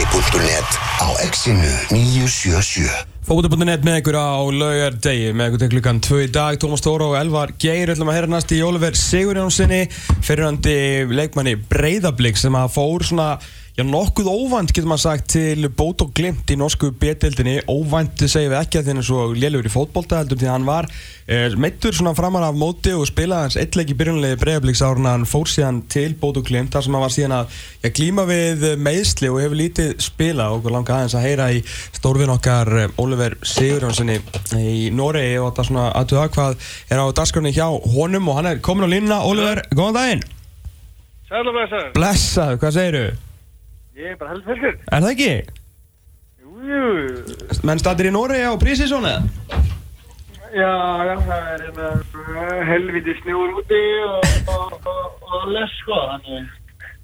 Fótbolti.net á exinu 977 Fókbúti.net með ykkur á laugardegi með ykkur til klukkan 2 í dag Tómas Tóra og Elvar Geir ætlum að herra næst í Jóliver Sigurjónssoni fyrirhandi leikmanni Breiðablík sem að fór svona já, nokkuð óvænt getur maður sagt til bót og glimt í norsku betildinni óvænt segjum við ekki að hann er svo lélur í fótbolta heldur því að hann var eh, meittur svona framar af móti og spilaði hans eitthvað í byrjunlegi Breiðablíks árun hann fór síðan til bót og glimt þar sem hann var síðan að já, glíma við meðsli og hefur lítið spila og langa aðeins að heyra í stórvin okkar eh, Oliver Sigurjónssoni í Noregi og þetta svona aðtöða hvað er á dagskrafni hjá honum og hann er komin á línna Oliver, góðan daginn. Blessaðu, hvað segiru? Ég er bara fyrir. Er það ekki? Jú, jú. Menn statir í Noregi á prísísón eða? Já, já, það er hérna uh, helviti snjór úti og, og, og, og les, sko. Þannig,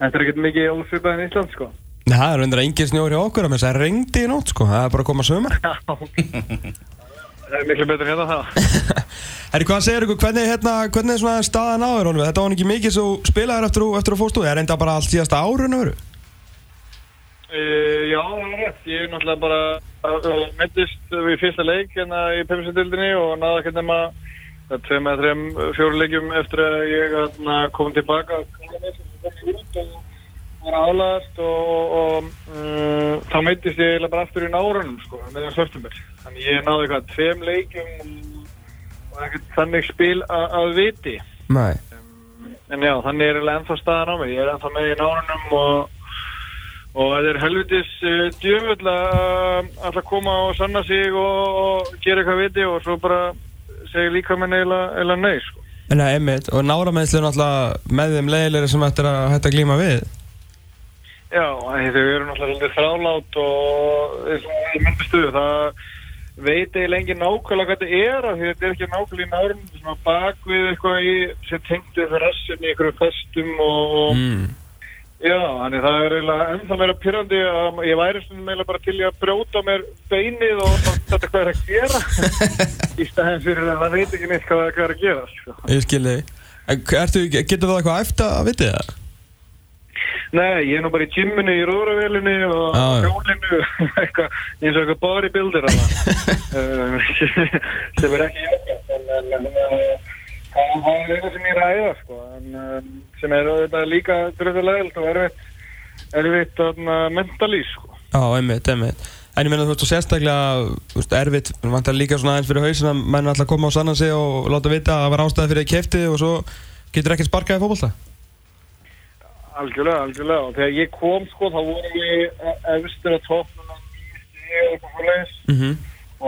þetta er ekkert mikið ósvipað en Ísland, sko. Nei, það er undir að engin snjór hjá okkur að með þess að reyndi í nótt sko, það er bara að koma sömur Já. það er miklu betur hérna það. Herri, hvað segir ykkur, hvernig, hérna, hvernig er svona staðan á þér, Oliver? Þetta var ekki mikið svo spilaður eftir, eftir að fórstu, er reynda bara allt síðasta árun öru? Uh, já, það er rétt. Ég er náttúrulega bara uh, mettist við fyrsta leik hérna í Pepsi-dildinni og náða ekki nema það tveim eða þreim fjóru leikjum eftir að ég hérna, kom tilbaka og var aðlast og, og um, þá meittist ég bara aftur í nárunum sko, meðan svörtumir. Þannig ég náði eitthvað tveim leikjum og ekkert þannig spil að viti. Nei En já, þannig er eiginlega ennþá staðan á mig. Ég er ennþá með í nárunum og Og það er helvitis uh, djöfull að alltaf koma og sanna sig og, og gera eitthvað viti og svo bara segja líka með neila nei, sko. Nei, einmitt, og náramæðslu er náttúrulega með þeim leiðilegri sem ættir að hætta að glíma við Já, þau eru náttúrulega svolítið þrálátt og eins og ég myndi stuðu, það veit eiginlega engin nákvæmlega hvað þetta er af því þetta er ekki nákvæmlega í nárun, þetta er svona bak við eitthvað í, sem tengdu fyrir rassinni í einhverju festum og, og mm. Já, þannig það er eiginlega ennþá meira pyrrandi að ég væri svona meila bara til að brjóta mér beinið og þetta hvað er að gera í staðin fyrir að það veit ekki neitt hvað, hvað er að gera sko. Ég skilði getur það eitthvað eftir að vitið það? Nei, ég er nú bara í gymminu í rúðravélinni og já. hjólinu eitthvað, eins og eitthvað bodybuilder. Eh, sem er ekki jákvæmt en, en, en það er eitthvað sem ég ræða sko, en, um, sem er auðvitað líka dröðulegult og erfitt erfitt mentalís sko. Já, einmitt, einmitt En ég meina þú veist, og sérstaklega erfitt, vantar líka svona aðeins fyrir hausin að menn alltaf koma á sannan sig og láta vita að það var ástæði fyrir að kefti og svo getur ekki sparkað í fótbolta Algjörlega, algjörlega. Og þegar ég kom sko þá vorum við efstur að toppnum að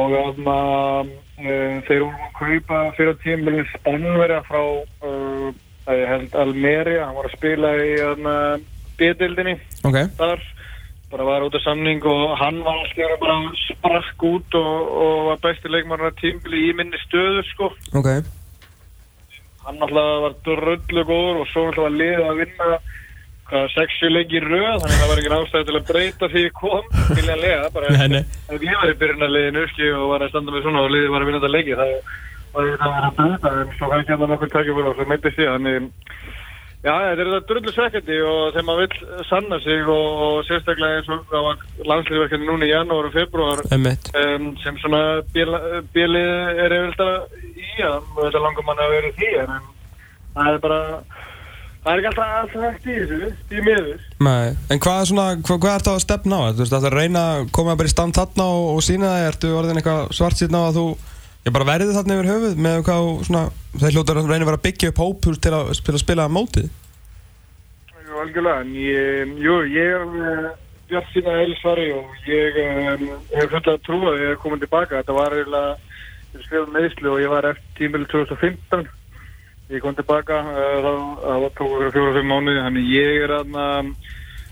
nýjast að uh, þeir vorum að kaupa fyrir tímilin spannverja frá uh, að held Almeria, hann var að spila í uh, B-dildinni Ok, þar. Bara var út af samning og hann var alltaf bara sprakk út og, og var besti leikmarinn að tímbili í minni stöðu sko. Ok. Hann alltaf var dröllu góður og svo alltaf var liðið að vinna hvað sexu leiki í röð? Þannig að það var engin ástæði til að breyta því kom. Viljanlega, bara Nei, nei. ef ég var í byrjunarliðinu skil, og var að standa með svona og liðið var að vinna þetta leiki það var að að breyta en svo hann nokkur takið fyrir og svo meittist ég þannig Já, þetta er þetta drullu svekkandi og þegar maður vill sanna sig og, og sérstaklega eins og það var landslýðverkandi núna í janúar og februar um, sem svona bílið er yfirlega í að þetta langar mann að vera því en það er bara það er ekki alltaf alltaf hægt í þessu í miður Nei, en hvað er svona, hvað, hvað ertu að stefna á? Þú veist, það er að reyna að koma bara í stand þarna og, og sína það, ertu orðin eitthvað svart síðan á að þú, ég bara verði þarna yfir höfuð með hvað, svona, þeir hljótar að reyna að vera að byggja upp hóp til að spila, spila að mótið. Jú, algjörlega, en ég, jú, ég er bjart sína eilsvari og ég um, hef fullt að trúa að ég er komin tilbaka. Þetta var eiginlega, ég ég var eftir tímili 2015. Ég kom tilbaka, þá það var tók fyrir fjóra-fimm mánuði, þannig ég er aðna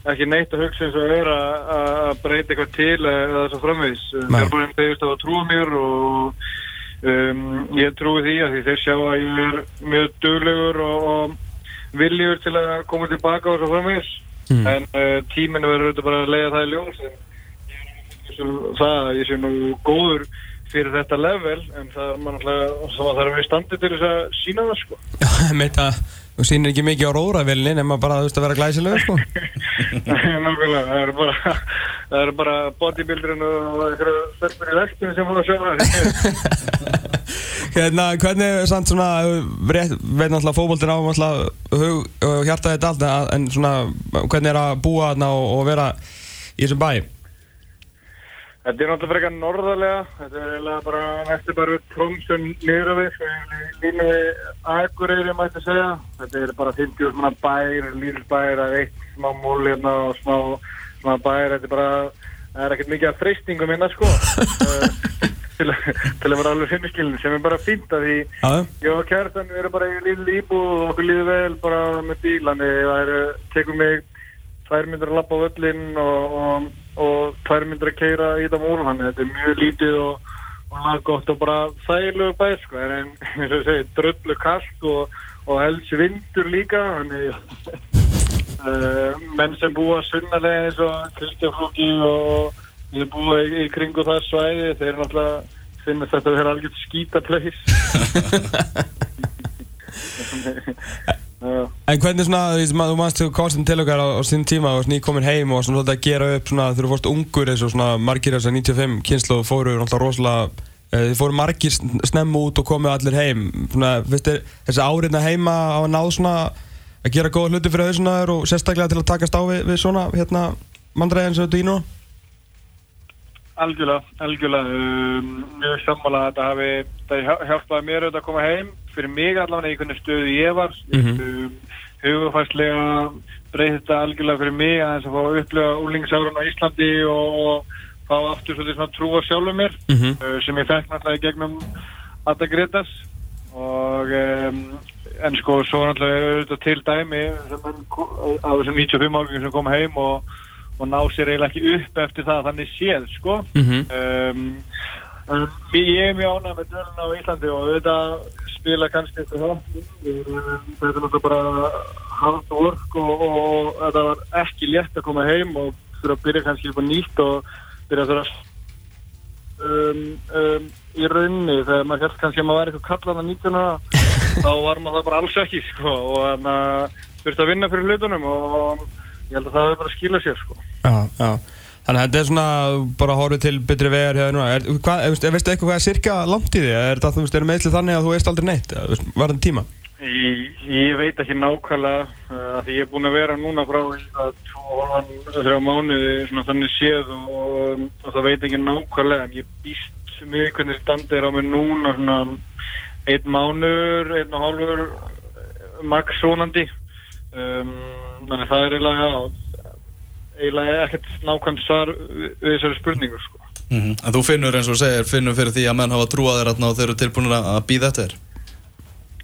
ekki neitt að hugsa eins og er að að breyta eitthvað til eða þess að framvegis. Nei. Mér er bara einn þegar að trúa mér og um, ég trúi því að því þeir sjá að ég er mjög duglegur og, og viljugur til að koma tilbaka og svo framvegis. Mm. En uh, tíminu verður auðvitað bara að leiða það í ljós. Það að ég sé nú góður fyrir þetta level en það er maður náttúrulega það þarf að vera í standi til þess að sína það sko. Já, einmitt að þú sýnir ekki mikið á róravelni nema bara, þú veist, að vera glæsilegur, sko. Nákvæmlega, það er bara það eru bara bodybuilderinn og einhverju stelpur í vextinu sem voru að sjá það. Hérna, hvernig er samt svona, veit náttúrulega fókbóltinn á hug og hjarta þetta allt, en- en svona, hvernig er að búa þarna og, og vera í þessum bæ? Þetta er náttúrulega frekar norðarlega, þetta er eiginlega bara næstu bara niður á við, sko, línu við Akureyri mætti segja. Þetta er bara 50 svona bær, lítil bær, að eitt smá mól hérna og smá, smá bær, þetta er bara, það er ekkert mikið að freystingum hérna, sko, til, til að vera alveg finnskilin, sem er bara fínt að því ég og kærtan við erum bara í lítil íbúð og okkur líður vel bara með bílani, það er, tekum mig tvær myndir að lappa á völlinn og, og, og tvær myndir að keira í þetta múl, þannig að þetta er mjög lítið og, og laggott og bara þægilegu bæð, sko, en eins og segi, dröllu kallt og, og helst vindur líka, þannig uh, menn sem búa sunnalega eins og Kristján Flóki og við búa í, í kringu það svæði, þeir náttúrulega finnast þetta að vera algjört skítapleis. Já. En hvernig svona, þú veist, ma- þú mannst þú kostum til okkar á, á sín tíma og ný komin heim og svona svolítið að gera upp svona þú fórst ungur eins og svona margir þess að 95 kynslu fóru náttúrulega rosalega eh, þið fóru margir sn- snemma út og komu allir heim svona, finnst þér þessi áriðna heima á að ná svona að gera góða hluti fyrir hausunar og sérstaklega til að takast á við, við svona hérna mandræðin sem þetta í nú Algjörlega, algjörlega. Um, mjög sammála að þetta hafi, það hjá- hjálpaði mér auðvitað að koma heim. Fyrir mig allavega í hvernig stöðu ég var. Mhm. um, hugafærslega breyði þetta algjörlega fyrir mig að þess að fá að upplifa úlingsárun á Íslandi og, og fá aftur svolítið svona trú á sjálfum mér Mhm. uh, sem ég fekk náttúrulega í gegnum Adda Gretas og um, en sko svo náttúrulega auðvitað til dæmi sem á þessum 95 ágengum sem kom heim og, og ná sér eiginlega ekki upp eftir það þannig séð sko Mhm. um, um, ég er mjög ánægð með döluna á Íslandi og auðvitað spila kannski eftir það þetta er náttúrulega bara hard work og, og þetta var ekki létt að koma heim og þurfa að byrja kannski upp á nýtt og byrja að þurfa um, um, í raunni þegar maður held kannski að maður væri eitthvað kallan að 19 ára þá var maður það bara alls ekki sko, og þannig að þurfti að vinna fyrir hlutunum og ég held að það hefur bara að skila sér sko. Já, já Þannig að þetta er svona bara horfið til betri vegar hérna núna er, hvað, veistu, veistu eitthvað hvað er cirka langt í því? Er þetta, þú veist, er meðsli þannig að þú veist aldrei neitt? Var þetta tíma? Ég, ég veit ekki nákvæmlega uh, að því ég er búinn að vera núna frá það þrjá mánuði svona þannig séð og, og það veit ekki nákvæmlega en ég býst mjög hvernig standið er á mig núna svona einn mánuður, einn og hálfur eh, max svonandi um, þannig að það er eiginlega eiginlega ekkert nákvæmt svar við, þessari spurningu sko. Mhm. En þú finnur eins og segir, finnur fyrir því að menn hafa trúað þér og þeir eru tilbúinir að býða eftir þér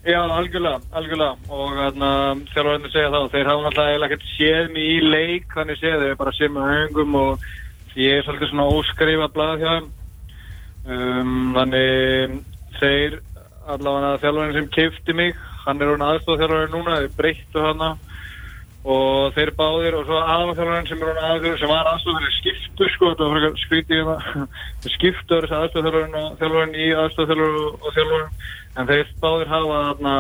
Já, algjörlega, algjörlega og þarna þjálfarinn segja það þeir hafa náttúrulega eiginlega ekkert séð mig í leik þannig séð, þeir bara séð mig á höngum og ég er svolítið svona óskrifað blað hjá þeim um, þannig þeir allavega þjálfarinn sem keifti mig hann er hún aðstofþjálfarinn núna þeir breyttu hana og þeir báðir og svo aðstofþjálfarinn sem er hún aðstofþjálfarinn sem var aðstofþjálfarinn skiptu sko, þetta var frekar skrítið hérna. Skiptu þessi aðstofþjálfarinn og þjálfarinn í aðstofþjálfarinn og þjálfarinn. En þeir báðir hafa þarna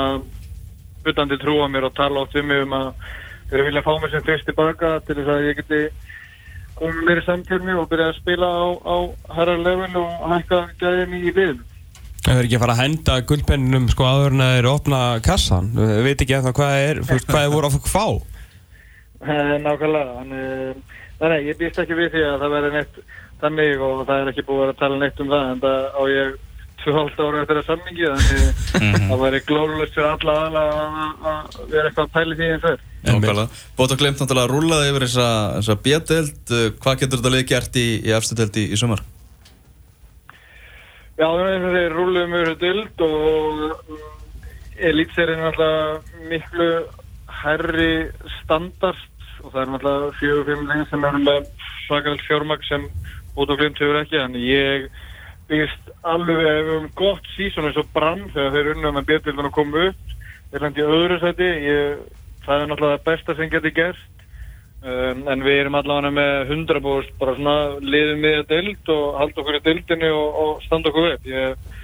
utandi trú á mér og tala oft um mig um að þeir vilja fá mig sem fyrst tilbaka til þess að ég geti komið mér í samkjörni og byrja að spila á, á herra level og hækka gæðin í liðinu. Það er ekki að fara að henda guldpenninum sko áður en að opna kassan? Við veit ekki ennþá hvað er, hvað er voru að fá Nákvæmlega, þannig, þannig ég býst ekki við því að það verði neitt þannig og það er ekki búið að tala neitt um það en það á ég 2,5 ára eftir að sammingi þannig það væri glórulegt fyrir alla aðla að vera eitthvað að pæli því eins og þér. Og glemt náttúrulega að rúlaði yfir þessa, þessa B-deild. Uh, Hvað getur þetta lið gert í, í efstu deild í, sumar? Já, það er eins og þeir rúluðum yfir dild og elitserien er alltaf miklu herri standard og það er náttúrulega fjögur fimm leginn sem eru með svakalegt fjármagn sem út og glimt hefur ekki. En ég byggist alveg um gott sísón eins og brann þegar þeir unnum með betildun að koma upp. Þeir lendi öðru sæti. Ég, það er náttúrulega það besta sem getur gert um, en við erum allavega með 100% bara svona liðum við að dild og halda okkur í dildinni og, og standa okkur upp. Ég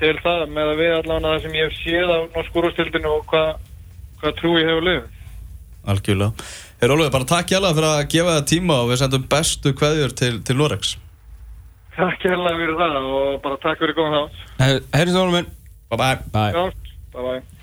til það með að við allavega það sem ég hef séð á norskúrústildinu og hvað hva trú ég hefur liðið Algjörlega. Hey, Rólfur, bara takk hjá fyrir að gefa það tíma og við sendum bestu kveðjur til, til Norex. Takk hérlega fyrir það og bara takk fyrir góðan þá. Herri Þórum minn Bye bye. Bye Já, bye bye.